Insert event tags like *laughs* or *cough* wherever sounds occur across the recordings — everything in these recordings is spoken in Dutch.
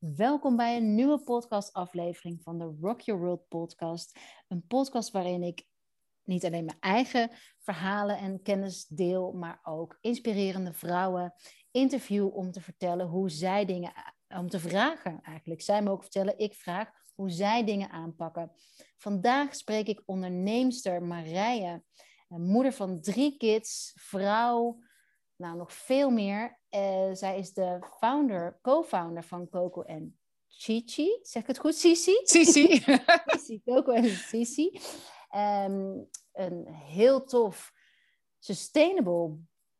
Welkom bij een nieuwe podcastaflevering van de Rock Your World podcast. Een podcast waarin ik niet alleen mijn eigen verhalen en kennis deel, maar ook inspirerende vrouwen interview om te vertellen hoe zij dingen, om te vragen eigenlijk. Zij me ook vertellen, ik vraag hoe zij dingen aanpakken. Vandaag spreek ik onderneemster Marije, moeder van drie kids, vrouw, nou nog veel meer. Uh, zij is de founder, co-founder van Coco en Chichi. Zeg ik het goed? Sisi? Sisi. Sisi, Coco en Sisi. Um, een heel tof, sustainable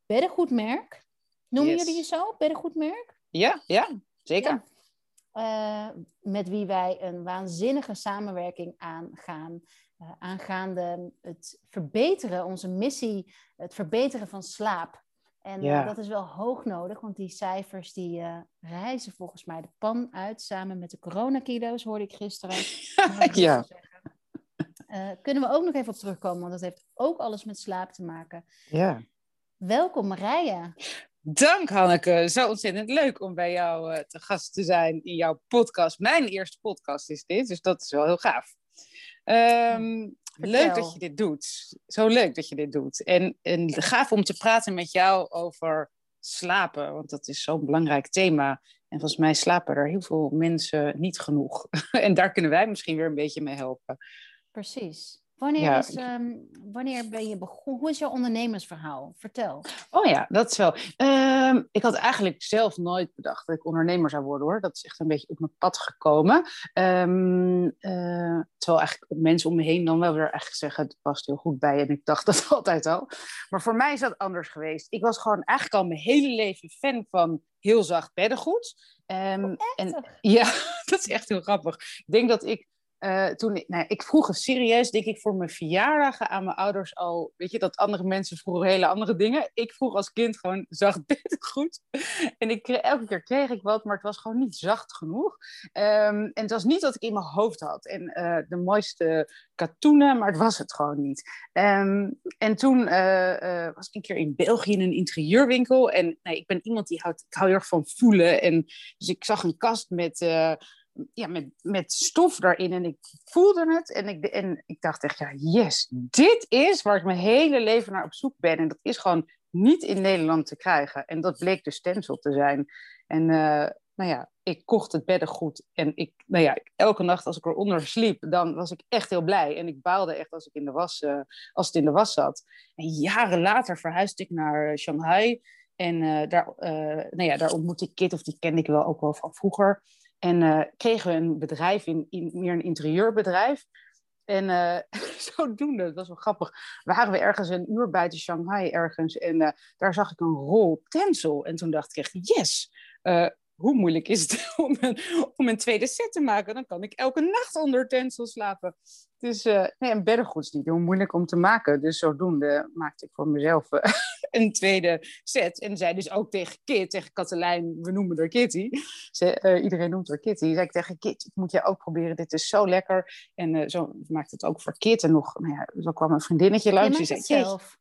beddengoedmerk. Noemen yes. jullie je zo, beddengoedmerk? Ja, ja, zeker. Ja. Uh, met wie wij een waanzinnige samenwerking aangaan. Uh, aangaande het verbeteren, onze missie, het verbeteren van slaap. En ja. uh, dat is wel hoog nodig, want die cijfers die uh, reizen volgens mij de pan uit. Samen met de coronakilo's, hoorde ik gisteren. *laughs* ja. Uh, kunnen we ook nog even op terugkomen, want dat heeft ook alles met slaap te maken. Ja. Welkom Marije. Dank Hanneke, zo ontzettend leuk om bij jou te gast te zijn in jouw podcast. Mijn eerste podcast is dit, dus dat is wel heel gaaf. Um, Leuk dat je dit doet. Zo leuk dat je dit doet. En, en gaaf om te praten met jou over slapen, want dat is zo'n belangrijk thema. En volgens mij slapen er heel veel mensen niet genoeg. *laughs* en daar kunnen wij misschien weer een beetje mee helpen. Precies. Wanneer, ja. is, um, wanneer ben je begonnen? Hoe is jouw ondernemersverhaal? Vertel. Oh ja, dat is wel. Um, ik had eigenlijk zelf nooit bedacht dat ik ondernemer zou worden hoor. Dat is echt een beetje op mijn pad gekomen. Um, uh, terwijl eigenlijk mensen om me heen dan wel weer eigenlijk zeggen: het past heel goed bij. En ik dacht dat *laughs* altijd al. Maar voor mij is dat anders geweest. Ik was gewoon eigenlijk al mijn hele leven fan van heel zacht beddengoed. Um, en *laughs* ja, *laughs* dat is echt heel grappig. Ik denk dat ik uh, toen, nou, ik vroeg serieus, denk ik, voor mijn verjaardagen aan mijn ouders al, weet je, dat andere mensen vroegen hele andere dingen. Ik vroeg als kind gewoon zacht *laughs* goed. En ik, elke keer kreeg ik wat, maar het was gewoon niet zacht genoeg. Um, en het was niet wat ik in mijn hoofd had. En uh, de mooiste katoenen, maar het was het gewoon niet. Um, en toen uh, was ik een keer in België in een interieurwinkel. En nee, ik ben iemand die houdt, ik hou heel erg van voelen. En dus ik zag een kast met ja, met, met stof daarin. En ik voelde het. En ik, en ik dacht echt, ja, yes, dit is waar ik mijn hele leven naar op zoek ben. En dat is gewoon niet in Nederland te krijgen. En dat bleek dus stencil te zijn. En uh, nou ja, ik kocht het beddengoed. En ik, nou ja, elke nacht als ik eronder sliep, dan was ik echt heel blij. En ik baalde echt als, ik in de was, uh, als het in de was zat. En jaren later verhuisde ik naar Shanghai. En daar, nou ja, daar ontmoette ik Kit, of die kende ik wel ook wel van vroeger. En uh, kregen we een bedrijf, in, in, meer een interieurbedrijf. En uh, *laughs* zodoende, dat was wel grappig, waren we ergens een uur buiten Shanghai ergens. En uh, daar zag ik een rol tencel. En toen dacht ik echt, yes, hoe moeilijk is het *laughs* om een, om een tweede set te maken? Dan kan ik elke nacht onder tencel slapen. Dus uh, nee, een beddengoed is niet heel moeilijk om te maken. Dus zodoende maakte ik voor mezelf uh, *laughs* een tweede set. En zei dus ook tegen Kit, tegen Katelijn, we noemen haar Kitty. Ze, uh, iedereen noemt haar Kitty. Zei ik tegen Kit, moet jij ook proberen, dit is zo lekker. En zo maakte het ook voor Kit. En nog, nou ja, zo kwam een vriendinnetje langs. Je zei, zelf.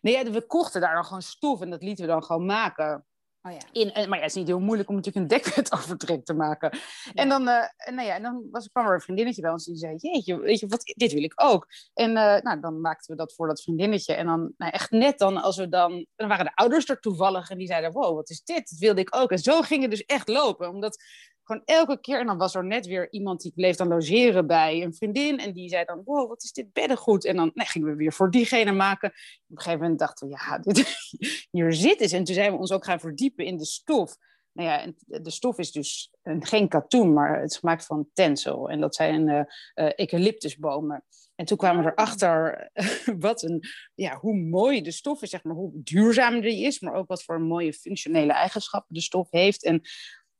Nee, we kochten daar dan gewoon stof en dat lieten we dan gewoon maken. Oh ja. In, maar ja, het is niet heel moeilijk om natuurlijk een dekbed *laughs* overtrek te maken. Ja. En, dan, uh, nou ja, en dan was, kwam er een vriendinnetje bij ons die zei: Jeetje, weet je, wat, dit wil ik ook. En uh, nou, dan maakten we dat voor dat vriendinnetje. En dan, nou, echt net dan, als we dan. Dan waren de ouders er toevallig en die zeiden: Wow, wat is dit? Dat wilde ik ook. En zo ging het dus echt lopen. Omdat gewoon elke keer, en dan was er net weer iemand die bleef dan logeren bij een vriendin. En die zei dan, wow, wat is dit beddengoed? En dan gingen we weer voor diegene maken. Op een gegeven moment dachten we, ja, dit, *laughs* hier zit het. En toen zijn we ons ook gaan verdiepen in de stof. Nou ja, de stof is dus geen katoen, maar het is gemaakt van tencel. En dat zijn uh, eucalyptusbomen. En toen kwamen we erachter *laughs* wat een, ja, hoe mooi de stof is, zeg maar, hoe duurzaam die is, maar ook wat voor mooie functionele eigenschappen de stof heeft. En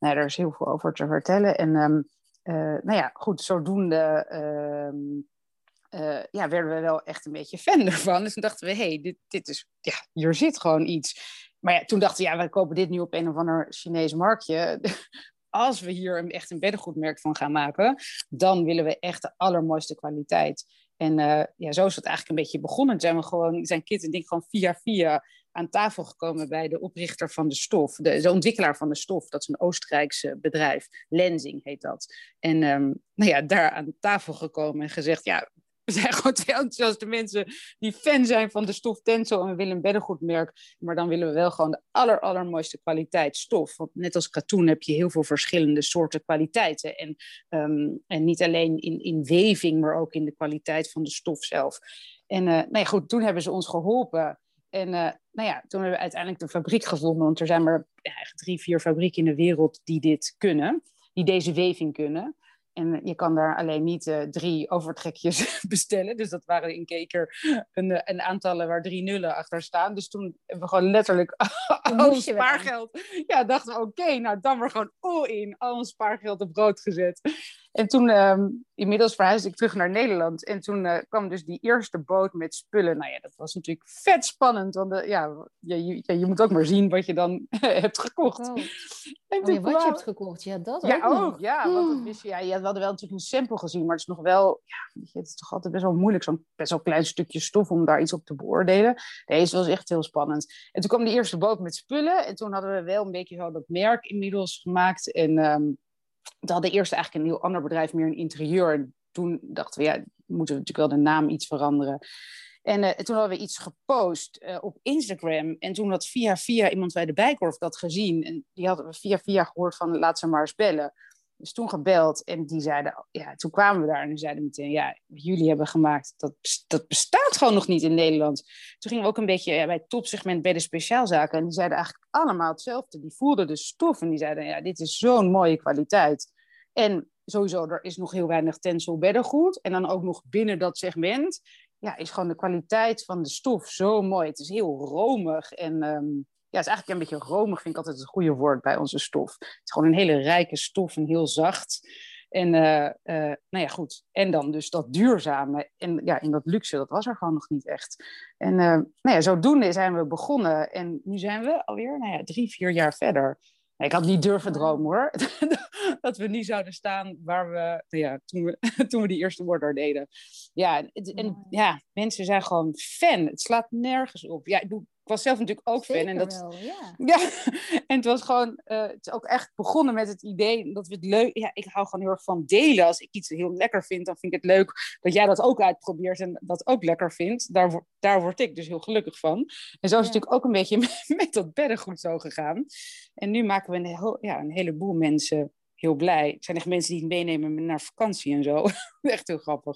nou, daar is heel veel over te vertellen. En um, uh, nou ja, goed, zodoende uh, uh, ja, werden we wel echt een beetje fan *laughs* ervan. Dus toen dachten we, hé, hey, dit, dit is, ja, hier zit gewoon iets. Maar ja, toen dachten we, ja, we kopen dit nu op een of ander Chinees marktje. *laughs* Als we hier echt een beddengoedmerk van gaan maken, dan willen we echt de allermooiste kwaliteit. En uh, ja, zo is het eigenlijk een beetje begonnen. Zijn we gewoon, zijn Kit en Ding gewoon via via aan tafel gekomen bij de oprichter van de stof, de, de ontwikkelaar van de stof. Dat is een Oostenrijkse bedrijf, Lenzing heet dat. En um, nou ja, daar aan tafel gekomen en gezegd, ja, we zijn *laughs* gewoon twee enthousiaste mensen die fan zijn van de stof Tenso en we willen een beddengoedmerk. Maar dan willen we wel gewoon de aller, allermooiste kwaliteit stof. Want net als katoen heb je heel veel verschillende soorten kwaliteiten. En, um, en niet alleen in, in weving, maar ook in de kwaliteit van de stof zelf. En uh, nou ja, goed, toen hebben ze ons geholpen. En uh, nou ja, toen hebben we uiteindelijk de fabriek gevonden. Want er zijn maar ja, drie, vier fabrieken in de wereld die dit kunnen. Die deze weving kunnen. En je kan daar alleen niet uh, drie overtrekjes *laughs* bestellen. Dus dat waren in Keker een, eh, een aantallen waar drie nullen achter staan. Dus toen hebben we gewoon letterlijk *laughs* al ons spaargeld. Ja, dachten we, oké, okay, nou dan maar gewoon all in. Al ons spaargeld op brood gezet. En toen, um, inmiddels verhuisde ik terug naar Nederland. En toen uh, kwam dus die eerste boot met spullen. Nou ja, dat was natuurlijk vet spannend. Want uh, ja, je, je, je, moet ook maar zien wat je dan *laughs* hebt gekocht. Oh. En oh, ja, wat je hebt gekocht, ja, dat ja, ook. ook ja, want het wist, ja, je hadden wel natuurlijk een sample gezien. Maar het is nog wel, ja, het is toch altijd best wel moeilijk. Zo'n best wel klein stukje stof om daar iets op te beoordelen. Deze was echt heel spannend. En toen kwam die eerste boot met spullen. En toen hadden we wel een beetje zo dat merk inmiddels gemaakt. En... Um, we hadden eerst eigenlijk een heel ander bedrijf, meer een interieur. En toen dachten we, ja, moeten we natuurlijk wel de naam iets veranderen. En uh, toen hadden we iets gepost uh, op Instagram. En toen had via via iemand bij de Bijkorf dat gezien. En die hadden we via via gehoord van laat ze maar eens bellen. Dus toen gebeld en die zeiden, ja, toen kwamen we daar en zeiden meteen, ja, jullie hebben gemaakt, dat, dat bestaat gewoon nog niet in Nederland. Toen gingen we ook een beetje bij het topsegment bij de speciaalzaken en die zeiden eigenlijk allemaal hetzelfde. Die voelden de stof en die zeiden, ja, dit is zo'n mooie kwaliteit. En sowieso, er is nog heel weinig tensel beddengoed. En dan ook nog binnen dat segment, ja, is gewoon de kwaliteit van de stof zo mooi. Het is heel romig en um, ja, is eigenlijk een beetje romig, vind ik altijd het goede woord bij onze stof. Het is gewoon een hele rijke stof en heel zacht. En uh, uh, nou ja, goed. En dan dus dat duurzame. En ja, in dat luxe, dat was er gewoon nog niet echt. En uh, nou ja, zodoende zijn we begonnen. En nu zijn we alweer, nou ja, drie, vier jaar verder. Ik had niet durven dromen hoor. *laughs* dat we nu zouden staan waar we, nou ja, toen we, *laughs* toen we die eerste order deden. Ja, en ja, mensen zijn gewoon fan. Het slaat nergens op. Ja, ik doe was zelf natuurlijk ook fan. En dat, wel, ja. *laughs* ja. en het was gewoon, uh, het is ook echt begonnen met het idee dat we het leuk, ja, ik hou gewoon heel erg van delen. Als ik iets heel lekker vind, dan vind ik het leuk dat jij dat ook uitprobeert en dat ook lekker vindt. Daar, daar word ik dus heel gelukkig van. En zo is het natuurlijk ook een beetje *laughs* met, met dat beddengoed zo gegaan. En nu maken we een, heel, ja, een heleboel mensen heel blij. Het zijn echt mensen die het meenemen naar vakantie en zo. *laughs* echt heel grappig.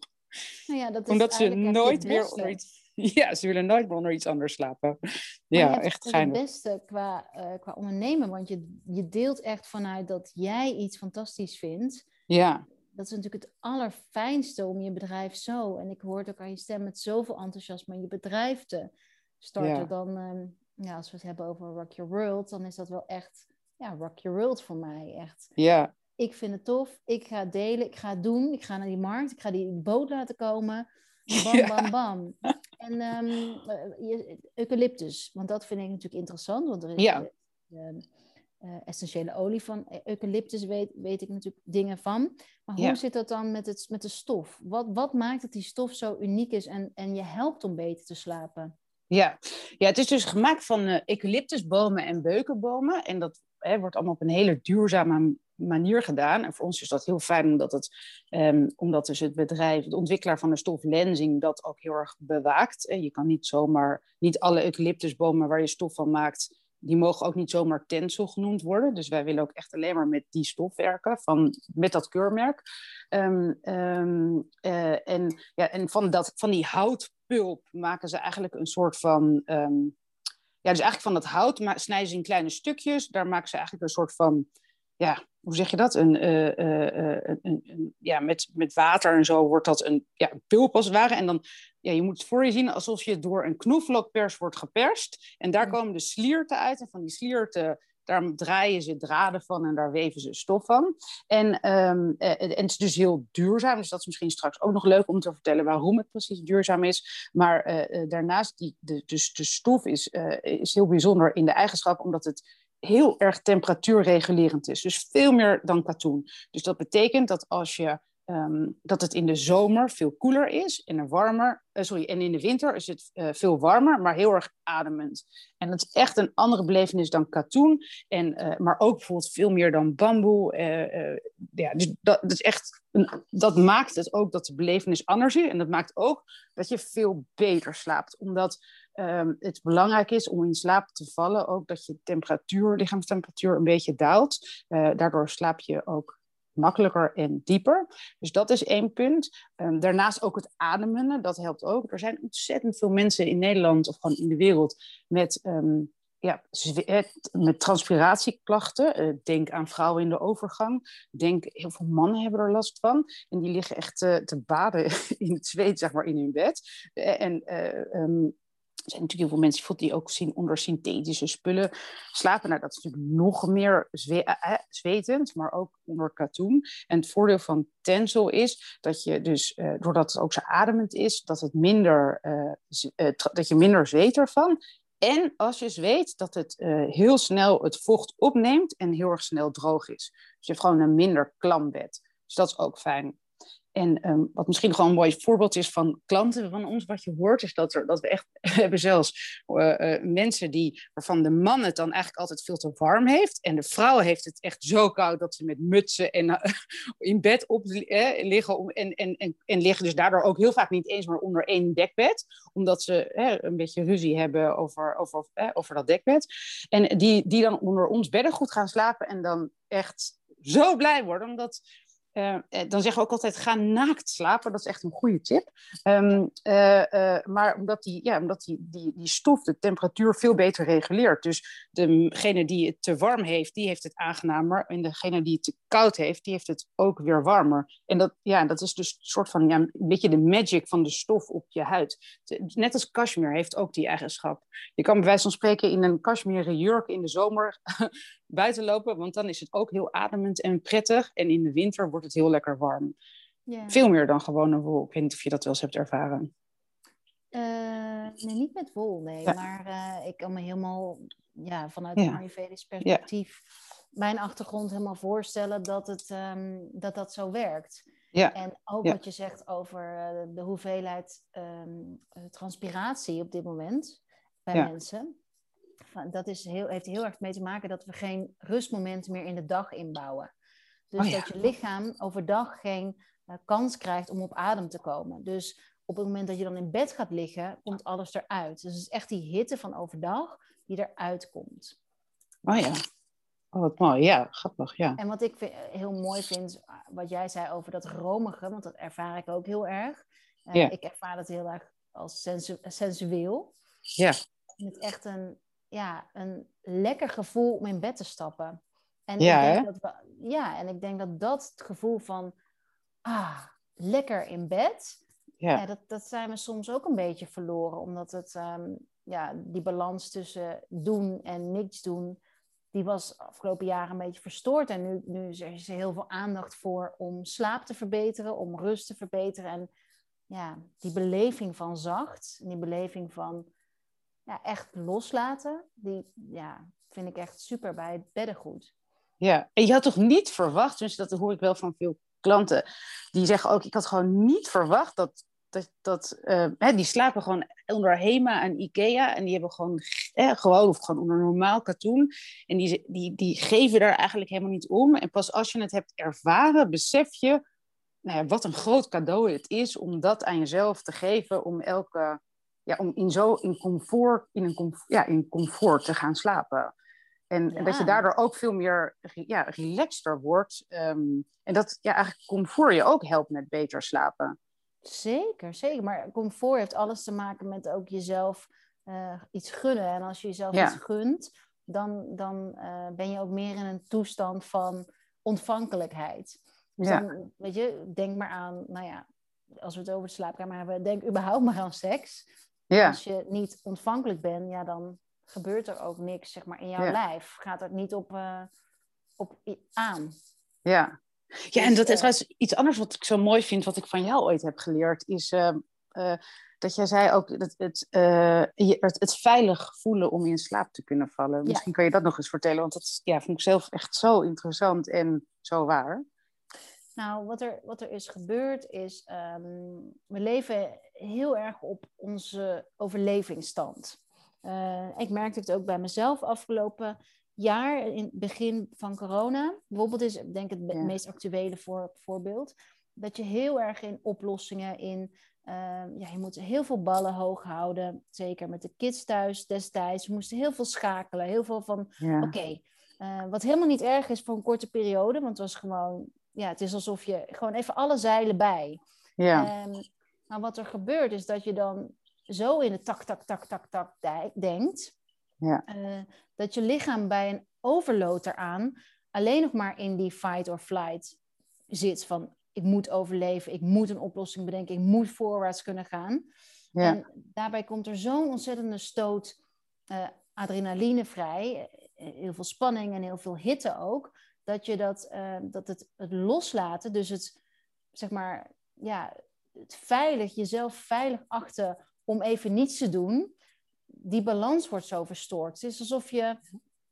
Nou ja, dat is Omdat ze nooit meer onder iets *laughs* Ja, ze willen nooit meer onder iets anders slapen. Ja, echt geinig. Het beste qua, uh, qua ondernemen, want je, je deelt echt vanuit dat jij iets fantastisch vindt. Ja. Dat is natuurlijk het allerfijnste om je bedrijf zo, en ik hoor ook aan je stem met zoveel enthousiasme, je bedrijf te starten. Ja. Dan, um, ja, als we het hebben over Rock Your World, dan is dat wel echt, ja, Rock Your World voor mij. Echt. Ja. Ik vind het tof, ik ga delen, ik ga het doen, ik ga naar die markt, ik ga die boot laten komen. *laughs* Bam, bam, bam. En um, eucalyptus, want dat vind ik natuurlijk interessant, want er is ja. de, uh, essentiële olie van eucalyptus, weet, weet ik natuurlijk dingen van. Maar hoe ja. zit dat dan met, het, met de stof? Wat, wat maakt dat die stof zo uniek is en, en je helpt om beter te slapen? Ja, ja het is dus gemaakt van uh, eucalyptusbomen en beukenbomen. En dat hè, wordt allemaal op een hele duurzame manier gedaan. En voor ons is dat heel fijn, omdat, het, um, omdat dus het bedrijf, de ontwikkelaar van de stof Lenzing, dat ook heel erg bewaakt. En je kan niet zomaar, niet alle eucalyptusbomen waar je stof van maakt, die mogen ook niet zomaar tensel genoemd worden. Dus wij willen ook echt alleen maar met die stof werken, van, met dat keurmerk. Um, um, uh, en, ja, en van, dat, van die houtpulp maken ze eigenlijk een soort van... Ja, dus eigenlijk van dat hout snijden ze in kleine stukjes. Daar maken ze eigenlijk een soort van ja, hoe zeg je dat? Een, uh, uh, een, een, ja, met, met water en zo wordt dat een ja, pulp als het ware. En dan, ja, je moet het voor je zien alsof je door een knoflookpers wordt geperst. En daar komen de slierten uit. En van die slierten, daar draaien ze draden van en daar weven ze stof van. En, um, en het is dus heel duurzaam. Dus dat is misschien straks ook nog leuk om te vertellen waarom het precies duurzaam is. Maar uh, daarnaast, die, de, dus de stof is, is heel bijzonder in de eigenschap, omdat het heel erg temperatuurregulerend is. Dus veel meer dan katoen. Dus dat betekent dat als je ehm, dat het in de zomer veel koeler is en, er warmer, uh, sorry, en in de winter is het uh, veel warmer, maar heel erg ademend. En dat is echt een andere belevenis dan katoen, en, uh, maar ook bijvoorbeeld veel meer dan bamboe. ja, dus dat, dat, is echt een, dat maakt het ook dat de belevenis anders is. En dat maakt ook dat je veel beter slaapt. Omdat um, het belangrijk is om in slaap te vallen, ook dat je temperatuur, lichaamstemperatuur een beetje daalt. daardoor slaap je ook makkelijker en dieper. Dus dat is één punt. Um, daarnaast ook het ademen, dat helpt ook. Er zijn ontzettend veel mensen in Nederland of gewoon in de wereld met, um, ja, met transpiratieklachten. Uh, denk aan vrouwen in de overgang. Denk, heel veel mannen hebben er last van. En die liggen echt te baden *laughs* in het zweet, zeg maar, in hun bed. En er zijn natuurlijk heel veel mensen die ook zien onder synthetische spullen slapen. Nou, dat is natuurlijk nog meer eh, eh, zwetend, maar ook onder katoen. En het voordeel van Tensel is dat je dus, uh, doordat het ook zo ademend is, dat, het minder, uh, dat je minder zweet ervan. En als je zweet, dat het heel snel het vocht opneemt en heel erg snel droog is. Dus je hebt gewoon een minder klam bed. Dus dat is ook fijn. En um, wat misschien gewoon een mooi voorbeeld is van klanten van ons, wat je hoort, is dat, er, dat we echt *laughs* hebben zelfs uh, uh, mensen die, waarvan de man het dan eigenlijk altijd veel te warm heeft. En de vrouw heeft het echt zo koud dat ze met mutsen en, uh, *laughs* in bed op liggen. Om, en, en, en, en liggen dus daardoor ook heel vaak niet eens maar onder één dekbed. Omdat ze een beetje ruzie hebben over, over, over dat dekbed. En die, die dan onder ons beddengoed gaan slapen en dan echt zo blij worden. Omdat uh, dan zeggen we ook altijd, ga naakt slapen. Dat is echt een goede tip. Um, uh, uh, maar omdat, die, ja, omdat die, die, die stof de temperatuur veel beter reguleert. Dus degene die het te warm heeft, die heeft het aangenamer. En degene die het te koud heeft, die heeft het ook weer warmer. En dat, ja, dat is dus een soort van ja, een beetje de magic van de stof op je huid. Net als cashmere heeft ook die eigenschap. Je kan bij wijze van spreken in een cashmere jurk in de zomer *laughs* buiten lopen, want dan is het ook heel ademend en prettig. En in de winter wordt het heel lekker warm. Yeah. Veel meer dan gewone wol. Ik weet niet of je dat wel eens hebt ervaren. Uh, nee, niet met wol, nee. Ja. Maar uh, ik kan me helemaal ja, vanuit ja. een Ayurvedisch perspectief mijn achtergrond helemaal voorstellen dat het, um, dat, dat zo werkt. Ja. En ook wat je zegt over uh, de hoeveelheid um, transpiratie op dit moment bij mensen dat is heel, heeft heel erg mee te maken dat we geen rustmomenten meer in de dag inbouwen. Dus oh, ja. dat je lichaam overdag geen uh, kans krijgt om op adem te komen. Dus op het moment dat je dan in bed gaat liggen, komt alles eruit. Dus het is echt die hitte van overdag die eruit komt. Oh ja. Oh, wat mooi. Ja, grappig. Ja. En wat ik vind, heel mooi vind, wat jij zei over dat romige, want dat ervaar ik ook heel erg. Uh. Ik ervaar dat heel erg als sensu sensueel. Ja. Met echt een ja, een lekker gevoel om in bed te stappen. En ja, ik denk dat we, ja, en ik denk dat dat het gevoel van ah, lekker in bed, ja. ja. dat, dat zijn we soms ook een beetje verloren. Omdat het, um, ja, die balans tussen doen en niks doen, die was afgelopen jaren een beetje verstoord. En nu, nu is er heel veel aandacht voor om slaap te verbeteren, om rust te verbeteren. En ja, die beleving van zacht, die beleving van ja, echt loslaten, die ja, vind ik echt super bij het beddengoed. Ja, en je had toch niet verwacht, dus dat hoor ik wel van veel klanten, die zeggen ook, ik had gewoon niet verwacht dat, dat, dat uh, hè, die slapen gewoon onder HEMA en IKEA en die hebben gewoon, eh, gewoon of gewoon onder normaal katoen en die, die, die geven daar eigenlijk helemaal niet om. En pas als je het hebt ervaren, besef je nou ja, wat een groot cadeau het is om dat aan jezelf te geven, om elke ja, om in zo in comfort, in een comfort, ja, in comfort te gaan slapen. En, ja. en, dat je daardoor ook veel meer ja, relaxter wordt. Um, en dat ja, eigenlijk comfort je ook helpt met beter slapen. Zeker, zeker. Maar comfort heeft alles te maken met ook jezelf uh, iets gunnen. En als je jezelf ja. iets gunt, dan, dan uh, ben je ook meer in een toestand van ontvankelijkheid. Dus ja. dan, weet je, denk maar aan, nou ja, als we het over de slaapkamer hebben, denk überhaupt maar aan seks. Ja. Als je niet ontvankelijk bent, ja, dan gebeurt er ook niks zeg maar, in jouw lijf. Gaat er niet op, uh, op aan. Ja. Ja, en dus, dat is uh, iets anders wat ik zo mooi vind, wat ik van jou ooit heb geleerd, is uh, dat jij zei ook dat het, het, het, veilig voelen om in slaap te kunnen vallen. Ja. Misschien kan je dat nog eens vertellen, want dat ja, vond ik zelf echt zo interessant en zo waar. Nou, wat er, wat er is gebeurd is, um, we leven heel erg op onze overlevingsstand. Uh, ik merkte het ook bij mezelf afgelopen jaar, in het begin van corona. Bijvoorbeeld is, denk ik, het meest actuele voor, voorbeeld. Dat je heel erg in oplossingen, in Ehm, ja, je moet heel veel ballen hoog houden. Zeker met de kids thuis destijds. We moesten heel veel schakelen. Heel veel van, oké, eh, wat helemaal niet erg is voor een korte periode. Want het was gewoon, ja, het is alsof je gewoon even alle zeilen bij. Ja. Um, maar wat er gebeurt is dat je dan zo in de tak, tak, tak, tak, tak denkt. Ja. Uh, dat je lichaam bij een overload eraan alleen nog maar in die fight or flight zit. Van ik moet overleven, ik moet een oplossing bedenken, ik moet voorwaarts kunnen gaan. Ja. En daarbij komt er zo'n ontzettende stoot uh, adrenaline vrij, eh, heel veel spanning en heel veel hitte ook, dat je dat, uh, dat het, het loslaten, dus het zeg maar, ja, het veilig, jezelf veilig achten om even niets te doen, die balans wordt zo verstoord. Het is alsof je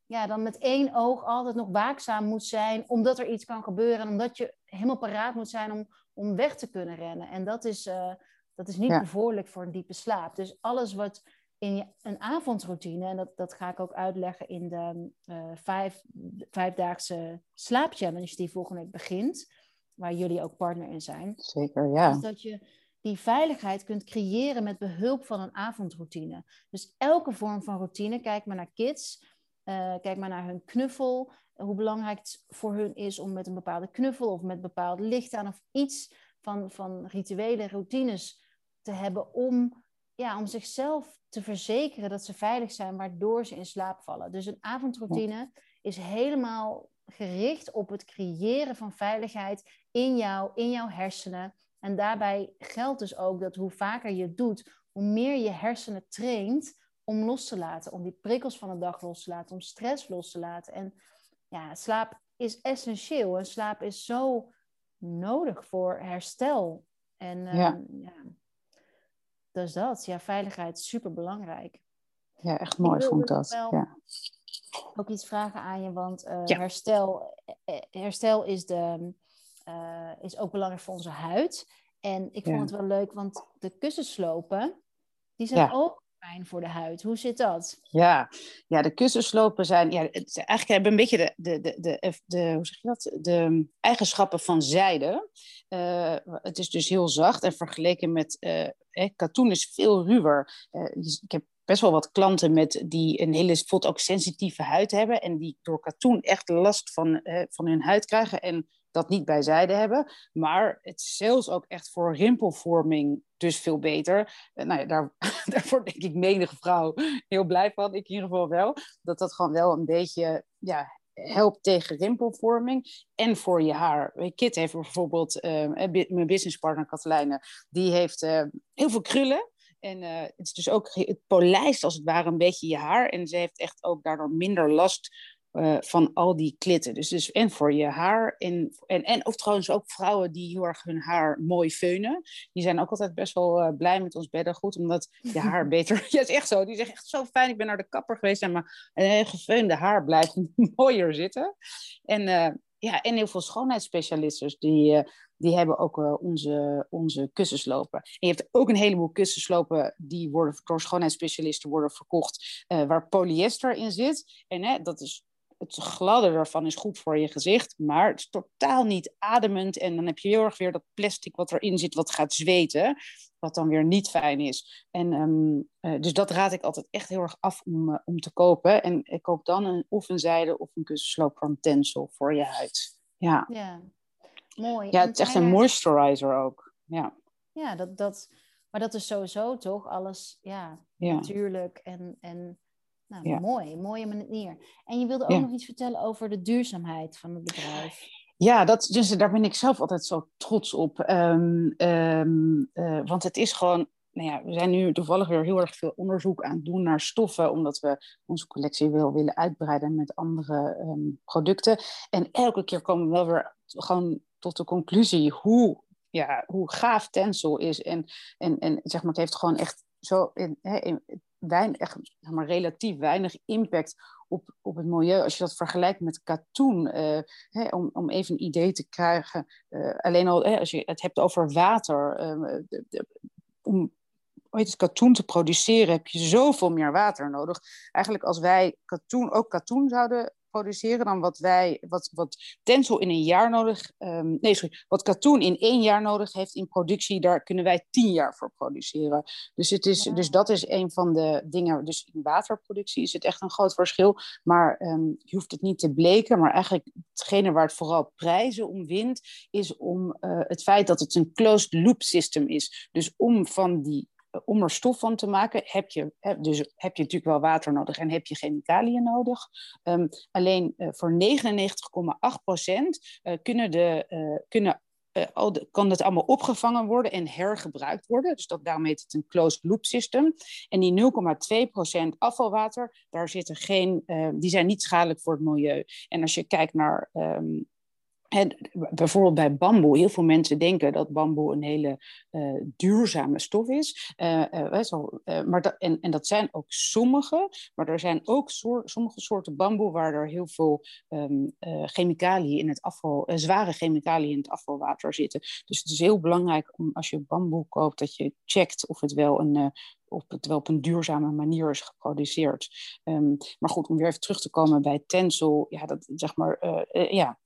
ja, dan met één oog altijd nog waakzaam moet zijn, omdat er iets kan gebeuren en omdat je helemaal paraat moet zijn om, om weg te kunnen rennen. En dat is, uh, dat is niet ja. bevorderlijk voor een diepe slaap. Dus alles wat in je, een avondroutine, en dat, dat ga ik ook uitleggen in de uh, vijf, vijfdaagse slaapchallenge die volgende week begint, waar jullie ook partner in zijn. Zeker, ja. Is dat je die veiligheid kunt creëren met behulp van een avondroutine. Dus elke vorm van routine, kijk maar naar kids, uh, kijk maar naar hun knuffel. Hoe belangrijk het voor hun is om met een bepaalde knuffel of met bepaald licht aan of iets van, van rituele routines te hebben om, ja, om zichzelf te verzekeren dat ze veilig zijn, waardoor ze in slaap vallen. Dus een avondroutine is helemaal gericht op het creëren van veiligheid in jou, in jouw hersenen. En daarbij geldt dus ook dat hoe vaker je het doet, hoe meer je hersenen traint om los te laten, om die prikkels van de dag los te laten, om stress los te laten. En ja, slaap is essentieel en slaap is zo nodig voor herstel. En ja. ja. Dus dat, ja, veiligheid is super belangrijk. Ja, echt mooi ik vond dat. Ja. Ook iets vragen aan je, want uh, ja. herstel, eh, herstel is, de, uh, is ook belangrijk voor onze huid. En ik vond het wel leuk, want de kussenslopen, die zijn ook voor de huid. Hoe zit dat? Ja, ja de kussenslopen zijn, ja, het, eigenlijk hebben een beetje de, de, de, de, de, hoe zeg je dat? de eigenschappen van zijde. Uh, het is dus heel zacht en vergeleken met eh, katoen is veel ruwer. Uh, ik heb best wel wat klanten met die een hele bijvoorbeeld ook sensitieve huid hebben en die door katoen echt last van, van hun huid krijgen en dat niet bij zijde hebben. Maar het is zelfs ook echt voor rimpelvorming dus veel beter. Uh, nou ja, daar, *laughs* daarvoor denk ik menige vrouw heel blij van. Ik in ieder geval wel. Dat dat gewoon wel een beetje ja, helpt tegen rimpelvorming en voor je haar. Kit heeft bijvoorbeeld, uh, mijn businesspartner Katelijne, die heeft uh, heel veel krullen. En het is dus ook, het polijst als het ware een beetje je haar. En ze heeft echt ook daardoor minder last uh, van al die klitten. Dus, dus en voor je haar. En, en, en of trouwens ook vrouwen die heel erg hun haar mooi feunen. Die zijn ook altijd best wel uh, blij met ons beddengoed. Omdat je *laughs* haar beter... *laughs* ja, is echt zo. Die zeggen echt zo fijn. Ik ben naar de kapper geweest. En mijn uh, gefeunde haar blijft *laughs* mooier zitten. En, ja, en heel veel schoonheidsspecialisten. Die, die hebben ook onze, onze kussenslopen. En je hebt ook een heleboel kussenslopen die worden door schoonheidsspecialisten worden verkocht. waar polyester in zit. En hè, dat is het gladde ervan is goed voor je gezicht, maar het is totaal niet ademend. En dan heb je heel erg weer dat plastic wat erin zit, wat gaat zweten, wat dan weer niet fijn is. En, um, dus dat raad ik altijd echt heel erg af om, uh, om te kopen. En ik koop dan een, of een zijde of een kussensloop van Tencel voor je huid. Ja, ja. mooi. Ja, het is echt een moisturizer ook. Ja, ja dat, dat, maar dat is sowieso toch alles ja, ja. natuurlijk en... en nou, ja. mooi, mooie manier. En je wilde ook nog iets vertellen over de duurzaamheid van het bedrijf. Ja, dat, dus daar ben ik zelf altijd zo trots op. Um, um, uh, want het is gewoon, nou ja, we zijn nu toevallig weer heel erg veel onderzoek aan het doen naar stoffen, omdat we onze collectie wil willen uitbreiden met andere um, producten. En elke keer komen we wel weer gewoon tot de conclusie hoe, ja, hoe gaaf Tencel is. En, en, en zeg maar, het heeft gewoon echt zo in, in weinig, echt, maar relatief weinig impact op, op het milieu, als je dat vergelijkt met katoen, hè, om, om even een idee te krijgen, alleen al hè, als je het hebt over water, de, de, om katoen te produceren heb je zoveel meer water nodig. Eigenlijk als wij katoen, ook katoen zouden produceren dan wat wij, wat, wat Tencel in een jaar nodig, um, nee sorry, wat katoen in één jaar nodig heeft in productie, daar kunnen wij tien jaar voor produceren. Dus, het is, dus dat is een van de dingen, dus in waterproductie is het echt een groot verschil, maar um, je hoeft het niet te bleken, maar eigenlijk hetgene waar het vooral prijzen om wint, is om uh, het feit dat het een closed loop system is. Dus om van die om er stof van te maken, heb je, dus heb je natuurlijk wel water nodig en heb je chemicaliën nodig. Um, alleen uh, voor 99,8 procent uh, kunnen de, kunnen, al de, kan het allemaal opgevangen worden en hergebruikt worden. Dus dat, daarom heet het een closed loop system. En die 0,2 procent afvalwater, daar zitten geen, die zijn niet schadelijk voor het milieu. En als je kijkt naar um, bijvoorbeeld bij bamboe, heel veel mensen denken dat bamboe een hele uh, duurzame stof is. Uh, uh, maar en, en dat zijn ook sommige, maar er zijn ook sommige soorten bamboe waar er heel veel um, chemicaliën in het afval, zware chemicaliën in het afvalwater zitten. Dus het is heel belangrijk om als je bamboe koopt, dat je checkt of het wel een op het wel op een duurzame manier is geproduceerd. Um, maar goed, om weer even terug te komen bij Tencel, ja, dat zeg maar, uh, uh, ja,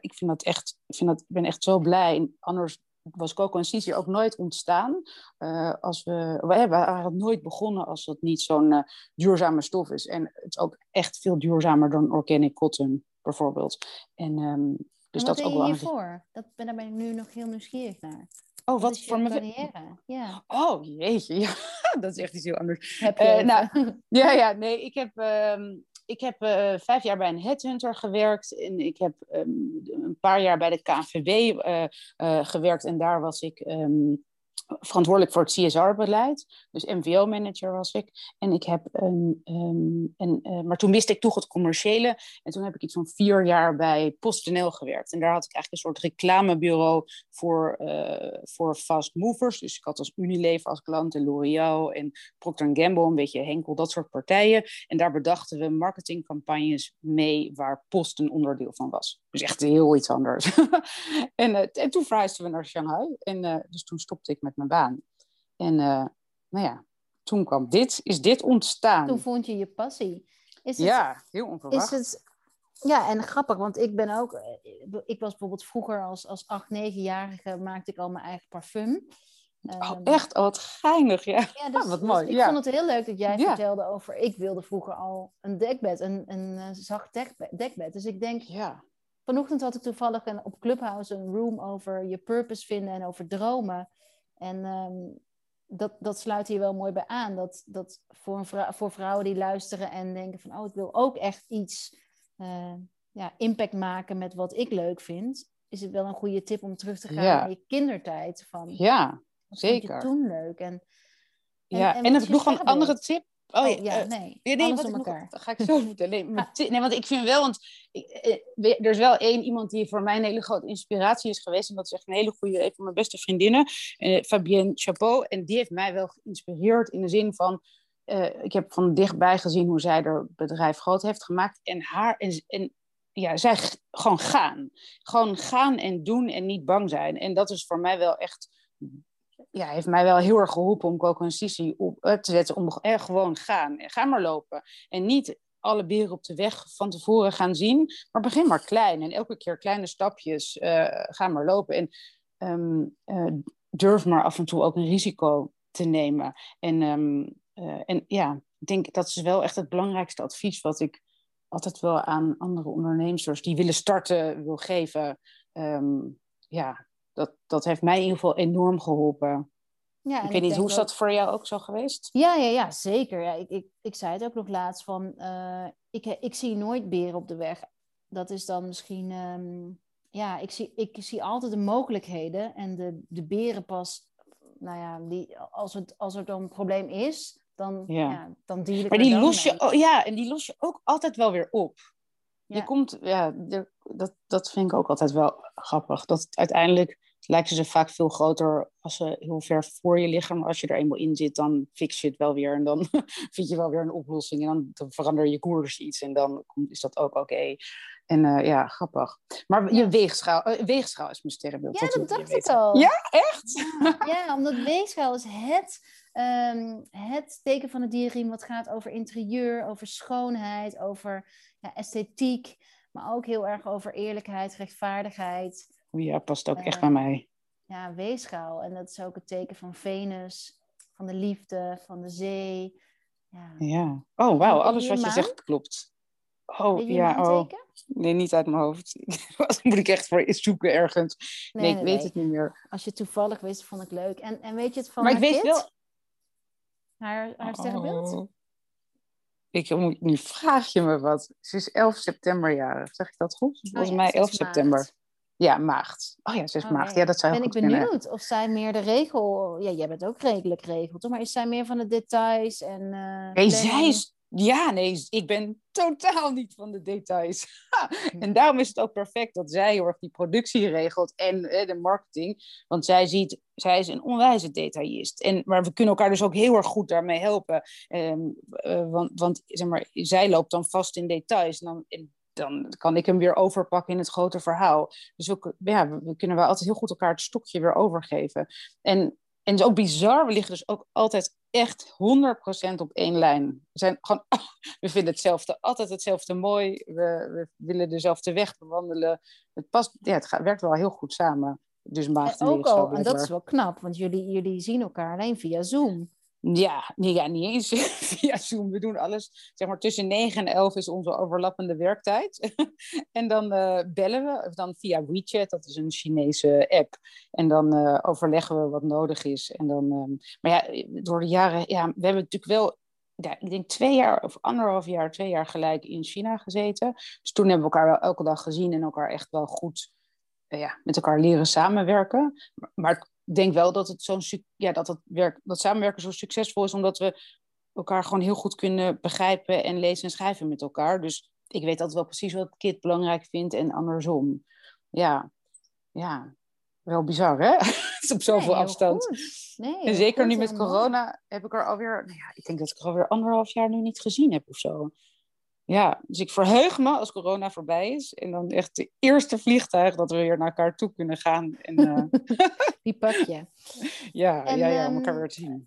ik vind dat echt, ik vind dat, ik ben echt zo blij. Anders was Coco en Cici ook nooit ontstaan. Uh, als we, we hebben eigenlijk nooit begonnen als het niet zo'n duurzame stof is. En het is ook echt veel duurzamer dan organic cotton, bijvoorbeeld. En, um, dus en wat dat ook wel. hiervoor? Dat ben, daar ben ik nu nog heel nieuwsgierig naar. Oh, wat, voor mijn carrière? Ja. Oh, jeetje. Ja, dat is echt iets heel anders. Heb je uh, nou, *laughs* *laughs* ja, ja, nee. Ik heb, um, ik heb uh, vijf jaar bij een headhunter gewerkt. En ik heb um, een paar jaar bij de KNVB uh, gewerkt. En daar was ik um, verantwoordelijk voor het CSR-beleid. Dus MVO-manager was ik. En ik heb een, um, een uh, maar toen wist ik toch het commerciële. En toen heb ik iets van vier jaar bij PostNL gewerkt. En daar had ik eigenlijk een soort reclamebureau voor, uh, voor fast movers. Dus ik had als Unilever als klant en L'Oreal en Procter Gamble, een beetje Henkel, dat soort partijen. En daar bedachten we marketingcampagnes mee waar Post een onderdeel van was. Dus echt heel iets anders. *laughs* en, uh, en toen verhuisden we naar Shanghai. En dus toen stopte ik met mijn baan. En uh, nou ja, toen kwam dit, is dit ontstaan. Toen vond je je passie. Is het, ja, heel onverwacht. Is het, ja, en grappig, want ik ben ook, eh, ik was bijvoorbeeld vroeger als, als 8, 9-jarige maakte ik al mijn eigen parfum. Oh, um, echt? Oh, wat geinig, ja. ja dus, wat dus mooi. ik ja. vond het heel leuk dat jij ja. vertelde over, ik wilde vroeger al een dekbed, een, een, een zacht dekbed, dekbed. Dus ik denk, ja. vanochtend had ik toevallig een, op Clubhouse een room over je purpose vinden en over dromen. En um, dat, dat sluit hier wel mooi bij aan. Dat, dat voor, een vrou voor vrouwen die luisteren en denken van... oh, ik wil ook echt iets uh, ja, impact maken met wat ik leuk vind... is het wel een goede tip om terug te gaan ja. naar je kindertijd. Van, ja, zeker. Vond je toen leuk? En, en, ja, en, en, en nog een andere tip Oh, oh ja, uh, nee. nee, nee wat nog, ga ik zo *laughs* moeten. Nee, nee, want ik vind wel, want ik, er is wel één iemand die voor mij een hele grote inspiratie is geweest. En dat is echt een hele goede, een van mijn beste vriendinnen, uh, Fabienne Chapeau. En die heeft mij wel geïnspireerd in de zin van, ik heb van dichtbij gezien hoe zij haar bedrijf groot heeft gemaakt. En haar, en, en ja, zij gewoon gaan. Gewoon gaan en doen en niet bang zijn. En dat is voor mij wel echt ja, heeft mij wel heel erg geholpen om Sisi op te zetten. Om er gewoon gaan. Ga maar lopen. En niet alle beren op de weg van tevoren gaan zien. Maar begin maar klein. En elke keer kleine stapjes. Uh, ga maar lopen. En uh, durf maar af en toe ook een risico te nemen. En, uh, en ja, ik denk dat is wel echt het belangrijkste advies wat ik altijd wel aan andere ondernemers die willen starten wil geven. Um, ja, dat, dat heeft mij in ieder geval enorm geholpen. Ja, ik weet niet, hoe is dat voor jou ook zo geweest? Ja, ja, ja zeker. Ja, ik, ik, ik zei het ook nog laatst van, uh, ik, ik zie nooit beren op de weg. Dat is dan misschien, um, ja, ik zie, ik zie altijd de mogelijkheden en de, de beren pas, nou ja, die, als, het, als er dan een probleem is, dan, ja. ja dan deal ik Maar die los je, oh, ja, en die los je ook altijd wel weer op. Je komt, ja, dat, dat vind ik ook altijd wel grappig. Dat uiteindelijk lijken ze vaak veel groter als ze heel ver voor je liggen. Maar als je er eenmaal in zit, dan fix je het wel weer. En dan *laughs* vind je wel weer een oplossing. En dan, dan verander je koers iets. En dan is dat ook oké. En uh, ja, grappig. Maar je weegschaal, uh, weegschaal is mijn sterrenbeeld. Ja, dat, dacht ik al. Ja, echt? Ja, ja omdat weegschaal is het, um, het teken van het dierriem wat gaat over interieur, over schoonheid, over ja, esthetiek. Maar ook heel erg over eerlijkheid, rechtvaardigheid. Ja, past ook echt bij mij. Ja, weegschaal. En dat is ook het teken van Venus, van de liefde, van de zee. Ja. ja. Oh, wauw. Alles wat je zegt klopt. Oh, ja. Oh. Nee, niet uit mijn hoofd. *laughs* Dat moet ik echt voor zoeken ergens. Nee, nee ik weet het niet meer. Als je toevallig wist, vond ik leuk. En, en weet je het van maar haar ik weet wel... Haar, haar sterrenbeeld? Oh. Ik, nu vraag je me wat. Ze is 11 september jarig. Zeg ik dat goed? Oh Volgens mij 11 september. Ja, maagd. Oh ja, ze is oh, maagd. Ja, dat zou Ben ik benieuwd of zij meer de regel... Ja, jij bent ook redelijk regel, toch? Maar is zij meer van de details en... Uh, nee, zij is ja, nee, ik ben totaal niet van de details. *laughs* en daarom is het ook perfect dat zij heel erg die productie regelt en de marketing. Want zij ziet, zij is een onwijze detailist. En, maar we kunnen elkaar dus ook heel erg goed daarmee helpen. Ehm, uh, want want zeg maar, zij loopt dan vast in details. En dan, dan kan ik hem weer overpakken in het grote verhaal. Dus we, ja, we kunnen wel altijd heel goed elkaar het stokje weer overgeven. En en het is ook bizar, we liggen dus ook altijd echt 100% op één lijn. We, zijn gewoon, *laughs* we vinden hetzelfde, altijd hetzelfde mooi. We, we willen dezelfde weg bewandelen. Het, past, ja, het gaat, werkt wel heel goed samen. Dus maagd en, ook al, en dat is wel knap, want jullie, jullie zien elkaar alleen via Zoom. Ja, niet eens *laughs* via Zoom. We doen alles. Zeg maar tussen 9 en 11 is onze overlappende werktijd. *laughs* en dan uh, bellen we, of dan via WeChat, dat is een Chinese app. En dan uh, overleggen we wat nodig is. En dan, um, maar ja, door de jaren, ja, we hebben natuurlijk wel, ja, ik denk twee jaar of anderhalf jaar, twee jaar gelijk in China gezeten. Dus toen hebben we elkaar wel elke dag gezien en elkaar echt wel goed uh, ja, met elkaar leren samenwerken. Maar, denk wel dat het zo'n ja, dat, het werk, dat samenwerken zo succesvol is, omdat we elkaar gewoon heel goed kunnen begrijpen en lezen en schrijven met elkaar. Dus ik weet altijd wel precies wat Kit belangrijk vindt en andersom. Ja, ja. wel bizar hè? *laughs* op zoveel nee, afstand. Nee, en zeker nu met corona heb ik er alweer, nou ja, ik denk dat ik er alweer anderhalf jaar nu niet gezien heb of zo. Ja, dus ik verheug me als corona voorbij is. En dan echt de eerste vliegtuig dat we weer naar elkaar toe kunnen gaan. En, uh... *laughs* Die pak je. *laughs* Ja, en, ja, ja, om elkaar ehm, weer te zien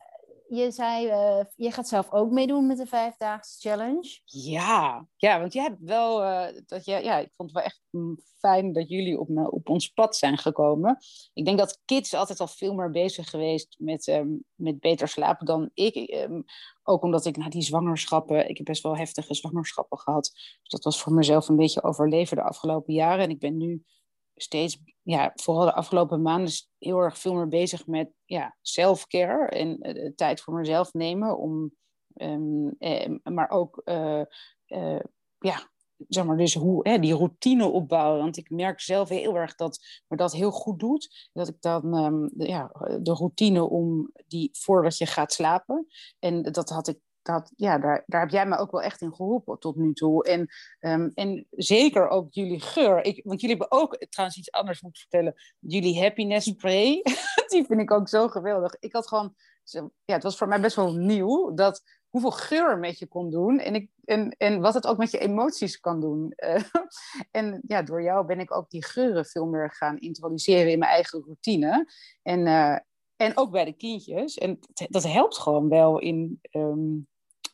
je zei, uh, je gaat zelf ook meedoen met de Vijfdaagse Challenge. Ja, ja want jij hebt wel, uh, dat je, ja, ik vond het wel echt mm, fijn dat jullie op, op ons pad zijn gekomen. Ik denk dat kids altijd al veel meer bezig geweest met, um, met beter slapen dan ik. Um, ook omdat ik na die zwangerschappen, ik heb best wel heftige zwangerschappen gehad. Dus dat was voor mezelf een beetje overleven de afgelopen jaren. En ik ben nu steeds, ja, vooral de afgelopen maanden heel erg veel meer bezig met ja, self-care en uh, tijd voor mezelf nemen. Om, um, eh, maar ook, uh, uh, ja, zeg maar, dus hoe, hè, die routine opbouwen. Want ik merk zelf heel erg dat me dat heel goed doet. Dat ik dan, de, ja, de routine om die voordat je gaat slapen. En dat had ik dat, ja, daar, daar heb jij me ook wel echt in geholpen tot nu toe. En, um, en zeker ook jullie geur. Ik, want jullie hebben ook trouwens iets anders moeten vertellen. Jullie happiness spray, *laughs* die vind ik ook zo geweldig. Ik had gewoon, ja, het was voor mij best wel nieuw dat hoeveel geur met je kon doen en, ik, en, en wat het ook met je emoties kan doen. Uh, *laughs* en ja, door jou ben ik ook die geuren veel meer gaan introduceren in mijn eigen routine. En, uh, en ook bij de kindjes. En dat helpt gewoon wel in, um,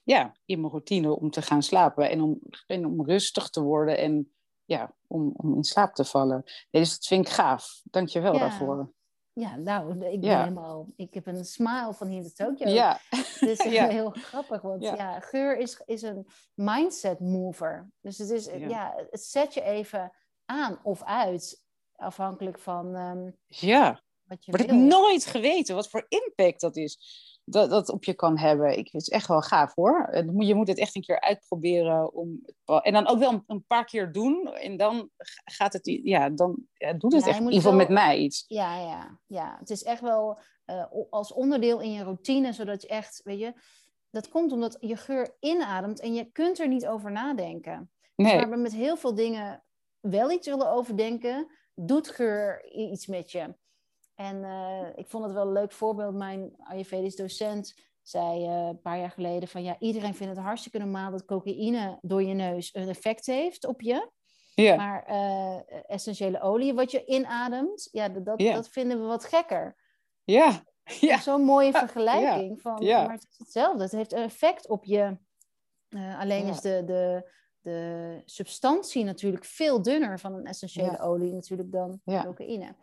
ja, in mijn routine om te gaan slapen en om, en om rustig te worden en ja, om, om in slaap te vallen. Nee, dus dat vind ik gaaf. Dank je wel ja. daarvoor. Ja, nou, ik ben ja. helemaal... Ik heb een smile van hier in Tokio. Ja. Is *laughs* *laughs* ja. *laughs* heel grappig, want ja. geur is, is een mindset mover. Dus het, is, ja. het zet je even aan of uit, afhankelijk van... Um, ja, wat je maar ik heb nooit geweten wat voor impact dat is dat, dat op je kan hebben. Ik, het is echt wel gaaf hoor. Je moet het echt een keer uitproberen. Om, en dan ook wel een, paar keer doen. En dan gaat het, ja, dan ja, doet het echt in ieder geval met mij iets. Ja, ja, ja. Het is echt wel uh, als onderdeel in je routine, zodat je echt, weet je, dat komt omdat je geur inademt en je kunt er niet over nadenken. Dus nee. Dus waar we met heel veel dingen wel iets willen overdenken, doet geur iets met je. En uh, ik vond het wel een leuk voorbeeld. Mijn Ayurvedisch docent zei uh, een paar jaar geleden van ja, iedereen vindt het hartstikke normaal dat cocaïne door je neus een effect heeft op je. Ja. Maar uh, essentiële olie wat je inademt, ja, dat, dat vinden we wat gekker. Ja. Ja. Zo'n mooie vergelijking. Van. Maar het is hetzelfde. Het heeft een effect op je. eh, alleen is de, de, de substantie natuurlijk veel dunner van een essentiële olie natuurlijk dan cocaïne.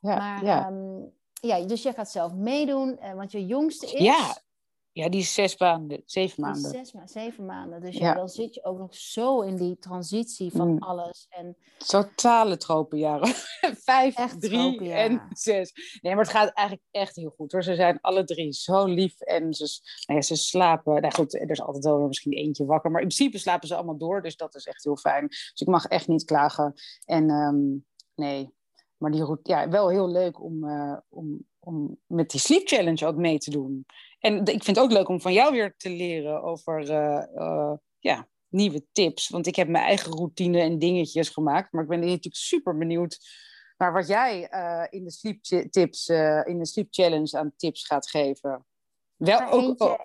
Ja. Maar ja. ehm, ja, dus jij gaat zelf meedoen, eh, want je jongste is, Ja, ja, die is zes maanden, zeven maanden. zes ma zeven maanden. Dus ja. Dan zit je ook nog zo in die transitie van Mm. alles. En Totale tropenjaren. *laughs* Vijf, Echt drie tropenjaren. en zes. Nee, maar het gaat eigenlijk echt heel goed hoor. Ze zijn alle drie zo lief en ze, nou ja, ze slapen. Nou goed, er is altijd wel weer misschien eentje wakker. Maar in principe slapen ze allemaal door, dus dat is echt heel fijn. Dus ik mag echt niet klagen. En ehm, nee, maar die route, ja, wel heel leuk om, eh, om, om met die sleep challenge ook mee te doen. En ik vind het ook leuk om van jou weer te leren over eh, eh, ja, nieuwe tips. Want ik heb mijn eigen routine en dingetjes gemaakt. Maar ik ben natuurlijk super benieuwd naar wat jij in, de sleep tips, in de sleep challenge aan tips gaat geven. Wel Maar ook, eentje oh,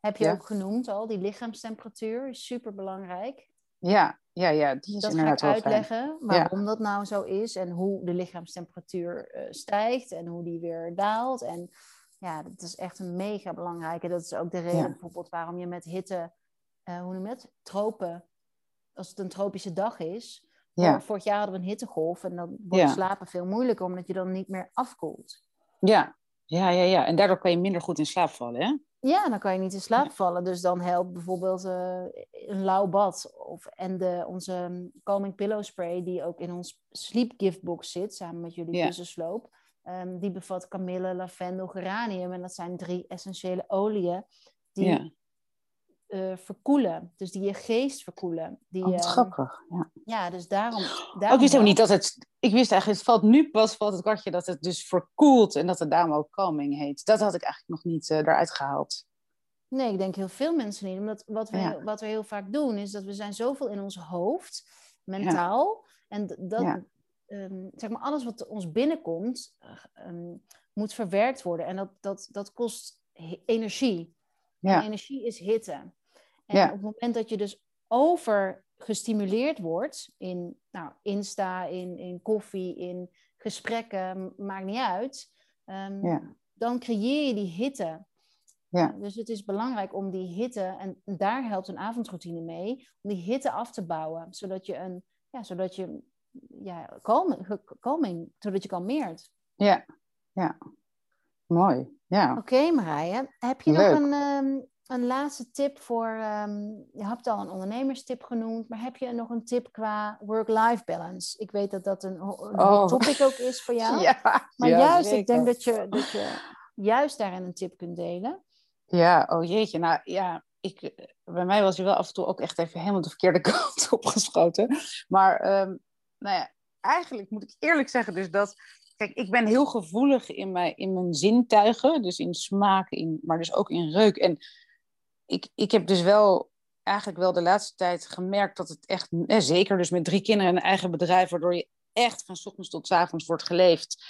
heb je Ja. ook genoemd al, die lichaamstemperatuur is super belangrijk. Ja, ja, ja, die is Dat ga ik uitleggen waarom dat nou zo is en hoe de lichaamstemperatuur eh, stijgt en hoe die weer daalt. En ja, dat is echt een mega belangrijke. Dat is ook de reden Ja. bijvoorbeeld waarom je met hitte, eh, hoe noem je het, tropen, als het een tropische dag is. Ja. Vor- Vorig jaar hadden we een hittegolf en dan wordt Ja. slapen veel moeilijker omdat je dan niet meer afkoelt. Ja. ja, ja, ja. En daardoor kan je minder goed in slaap vallen, hè? Ja, dan kan je niet in slaap vallen. Dus dan helpt bijvoorbeeld eh, een lauw bad. Of, en de, onze um, Calming Pillow Spray, die ook in ons Sleep Gift Box zit, samen met jullie Ja. kussensloop. Ehm, die bevat kamille, lavendel, geranium. En dat zijn drie essentiële oliën die Ja. Eh, verkoelen. Dus die je geest verkoelen. Die, Oh, ehm, grappig. Ja. ja, dus daarom... Oh, daarom ik wist helemaal niet dat het... Ik wist eigenlijk, het valt nu pas valt het kwartje dat het dus verkoelt en dat het daarom ook calming heet. Dat had ik eigenlijk nog niet eh, eruit gehaald. Nee, ik denk heel veel mensen niet. Omdat wat we, Ja. wat we heel vaak doen, is dat we zijn zoveel in ons hoofd, mentaal. En dat, Ja. ehm, zeg maar, alles wat ons binnenkomt, eh, ehm, moet verwerkt worden. En dat, dat, dat kost energie. Ja. En energie is hitte. En Ja. op het moment dat je dus over gestimuleerd wordt in nou, Insta, in, in koffie, in gesprekken, maakt niet uit. ehm, Ja. Dan creëer je die hitte. Ja. Dus het is belangrijk om die hitte, en daar helpt een avondroutine mee, om die hitte af te bouwen, zodat je een, ja, zodat je, ja, kalming, zodat je kalmeert. Ja, ja. Mooi. Ja. Oké, Marije, heb je Leuk. nog een, ehm, een laatste tip voor, ehm, je hebt al een ondernemerstip genoemd, maar heb je nog een tip qua work-life balance? Ik weet dat dat een, een Oh. topic ook is voor jou, *laughs* Ja, maar ja, juist, zeker. ik denk dat je, dat je juist daarin een tip kunt delen. Ja, oh jeetje. Nou ja, ik, bij mij was je wel af en toe ook echt even helemaal de verkeerde *laughs* kant opgeschoten. Maar ehm, nou ja, eigenlijk moet ik eerlijk zeggen dus dat... Kijk, ik ben heel gevoelig in mijn, in mijn zintuigen. Dus in smaak, in, maar dus ook in reuk. En ik, ik heb dus wel eigenlijk wel de laatste tijd gemerkt dat het echt... Eh, zeker dus met drie kinderen en een eigen bedrijf... waardoor je echt van ochtends tot avonds wordt geleefd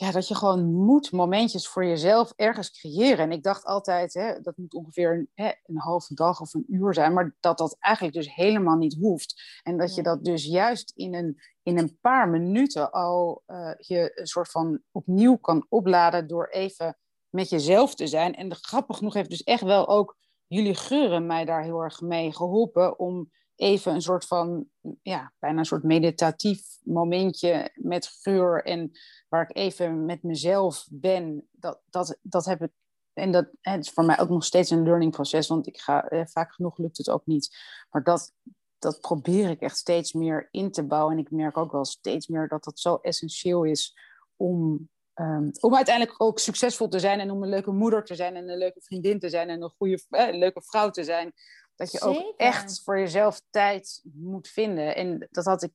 ja, dat je gewoon moet momentjes voor jezelf ergens creëren. En ik dacht altijd, hè, dat moet ongeveer een, hè, een halve dag of een uur zijn, maar dat dat eigenlijk dus helemaal niet hoeft. En dat je dat dus juist in een, in een paar minuten al eh, je een soort van opnieuw kan opladen door even met jezelf te zijn. En grappig genoeg heeft dus echt wel ook jullie geuren mij daar heel erg mee geholpen om even een soort van, ja, bijna een soort meditatief momentje met geur en waar ik even met mezelf ben, dat, dat, dat heb ik. En dat het is voor mij ook nog steeds een learning proces, want ik ga, eh, vaak genoeg lukt het ook niet. Maar dat, dat probeer ik echt steeds meer in te bouwen. En ik merk ook wel steeds meer dat dat zo essentieel is om, ehm, om uiteindelijk ook succesvol te zijn en om een leuke moeder te zijn en een leuke vriendin te zijn en een goede, eh, een leuke vrouw te zijn. Dat je Zeker. ook echt voor jezelf tijd moet vinden. En dat had ik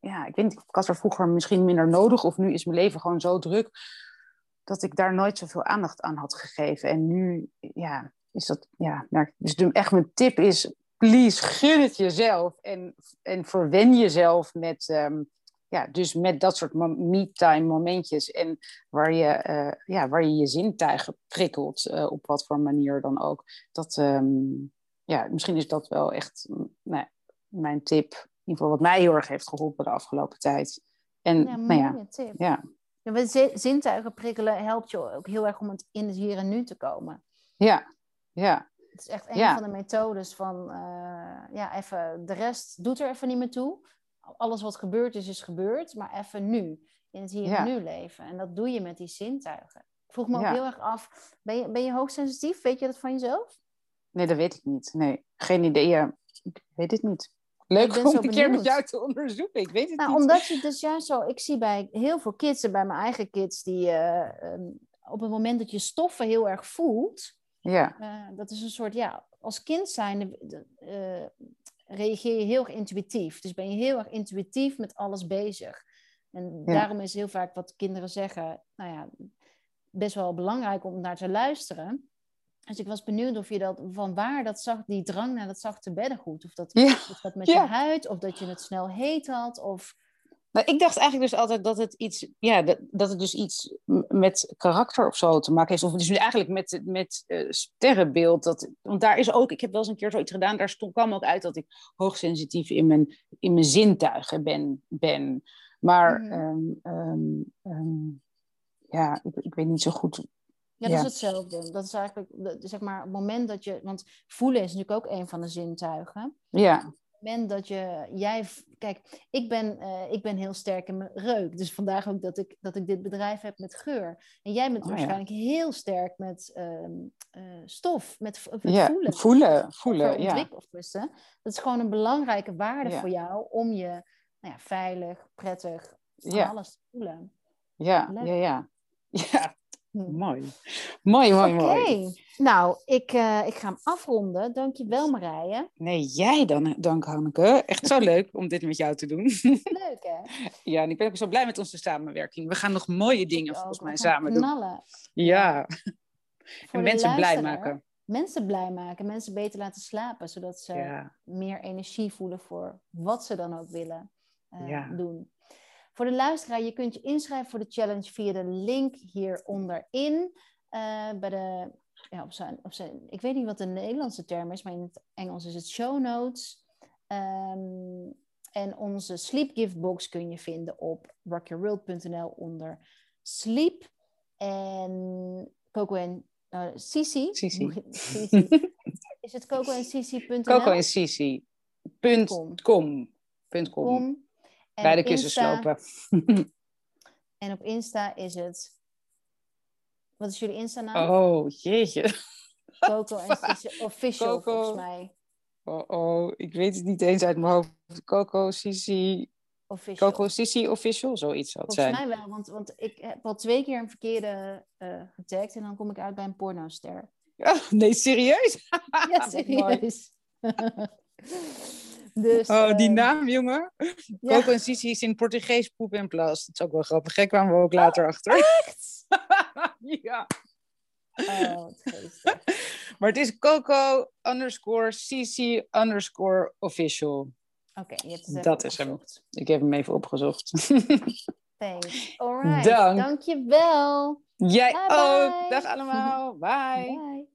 ja, ik weet niet, ik had er vroeger misschien minder nodig. Of nu is mijn leven gewoon zo druk dat ik daar nooit zoveel aandacht aan had gegeven. En nu, ja, is dat, ja, nou, dus echt mijn tip is, please, gun het jezelf. En, en verwen jezelf met, ehm, ja, dus met dat soort me-time momentjes en waar je, uh, ja, waar je je zintuigen prikkelt, uh, op wat voor manier dan ook. Dat, um, ja, misschien is dat wel echt nou, mijn tip, in ieder geval wat mij heel erg heeft geholpen de afgelopen tijd. En, ja, nou ja, tip. Ja. Ja, zintuigen prikkelen helpt je ook heel erg om het in het hier en nu te komen. Ja, ja. Het is echt een van de methodes van, uh, ja, even, de rest doet er even niet meer toe alles wat gebeurd is, is gebeurd, maar even nu, in het hier en nu leven. En dat doe je met die zintuigen. Ik vroeg me ook heel erg af, ben je, ben je hoogsensitief? Weet je dat van jezelf? Nee, dat weet ik niet. Nee, geen idee. Ja, ik weet het niet. Leuk om een keer met jou te onderzoeken. Ik weet het nou, niet. Omdat je *laughs* dus juist zo... Ik zie bij heel veel kids en bij mijn eigen kids... die uh, um, op het moment dat je stoffen heel erg voelt... Ja. Uh, dat is een soort... Ja, als kind zijn... Uh, reageer je heel erg intuïtief. Dus ben je heel erg intuïtief met alles bezig. En daarom is heel vaak wat kinderen zeggen, nou ja, best wel belangrijk om naar te luisteren. Dus ik was benieuwd of je dat, van waar dat zag, die drang naar dat zachte beddengoed. Of dat, ja. of dat met je huid, of dat je het snel heet had, of... Nou, ik dacht eigenlijk dus altijd dat het iets, ja, dat, dat het dus iets met karakter of zo te maken heeft. Of dus eigenlijk met, met uh, sterrenbeeld. Dat, want daar is ook, ik heb wel eens een keer zoiets gedaan, daar stond, kwam ook uit dat ik hoogsensitief in mijn, in mijn zintuigen ben. ben. Maar mm. um, um, um, ja, ik, ik weet niet zo goed ja, dat is hetzelfde. Dat is eigenlijk, zeg maar, het moment dat je... Want voelen is natuurlijk ook een van de zintuigen. Ja moment dat je, jij, kijk, ik ben, uh, ik ben heel sterk in mijn reuk. Dus vandaag ook dat ik, dat ik dit bedrijf heb met geur. En jij bent Oh, waarschijnlijk heel sterk met ehm, eh, stof, met, v- met ja, voelen. voelen, voelen, ja. Dat is gewoon een belangrijke waarde Ja. voor jou om je nou ja, veilig, prettig, alles te voelen. Ja, Leuk. ja, ja. *laughs* Ja. Mooi. Mooi, mooi, Oké, mooi. nou, ik, eh, ik ga hem afronden. Dankjewel Marije. Nee, jij dan, dank Hanneke. Echt zo *laughs* leuk om dit met jou te doen. *laughs* Leuk hè? Ja, en ik ben ook zo blij met onze samenwerking. We gaan nog mooie dingen Ook, volgens mij samen doen. knallen. Ja, *laughs* Voor en mensen blij maken. Mensen blij maken, mensen beter laten slapen, zodat ze Ja, meer energie voelen voor wat ze dan ook willen eh, Ja. doen. Voor de luisteraar, je kunt je inschrijven voor de challenge via de link hier onderin. Eh, bij de, ja, op zijn, op zijn, ik weet niet wat de Nederlandse term is, maar in het Engels is het show notes. Ehm, en onze sleep gift box kun je vinden op rockyourworld.nl onder sleep. En Coco en uh, Sisi. Sisi. Sisi. Is het coco en Sisi.nl? Coco en Sisi. Punt Com. com. Punt com. Com. En Bij de kussen slopen. *laughs* En op Insta is het. Wat is jullie Insta-naam? Oh, jeetje. Coco *laughs* en Sisi Official, Coco. volgens mij. Oh, oh, ik weet het niet eens uit mijn hoofd. Coco, Sisi. Official. Coco, Sisi official, zoiets zou het volgens zijn. mij wel, want, want ik heb al twee keer een verkeerde eh getagd en dan kom ik uit bij een pornoster. Oh, *laughs* nee, serieus? Ja, serieus. Dus, Oh, die ehm, naam, jongen. ja. Coco en Sisi is in Portugees poep en plas. Dat is ook wel grappig. Hè? kwamen we ook later achter. Echt? *laughs* ja. Oh. *laughs* Maar het is Coco underscore Sisi underscore official. Oké, je hebt het Dat is hem. Ik heb hem even opgezocht. *laughs* Thanks. Alright, Dank. dankjewel. Jij Bye ook. bye. Dag allemaal. Bye. Bye.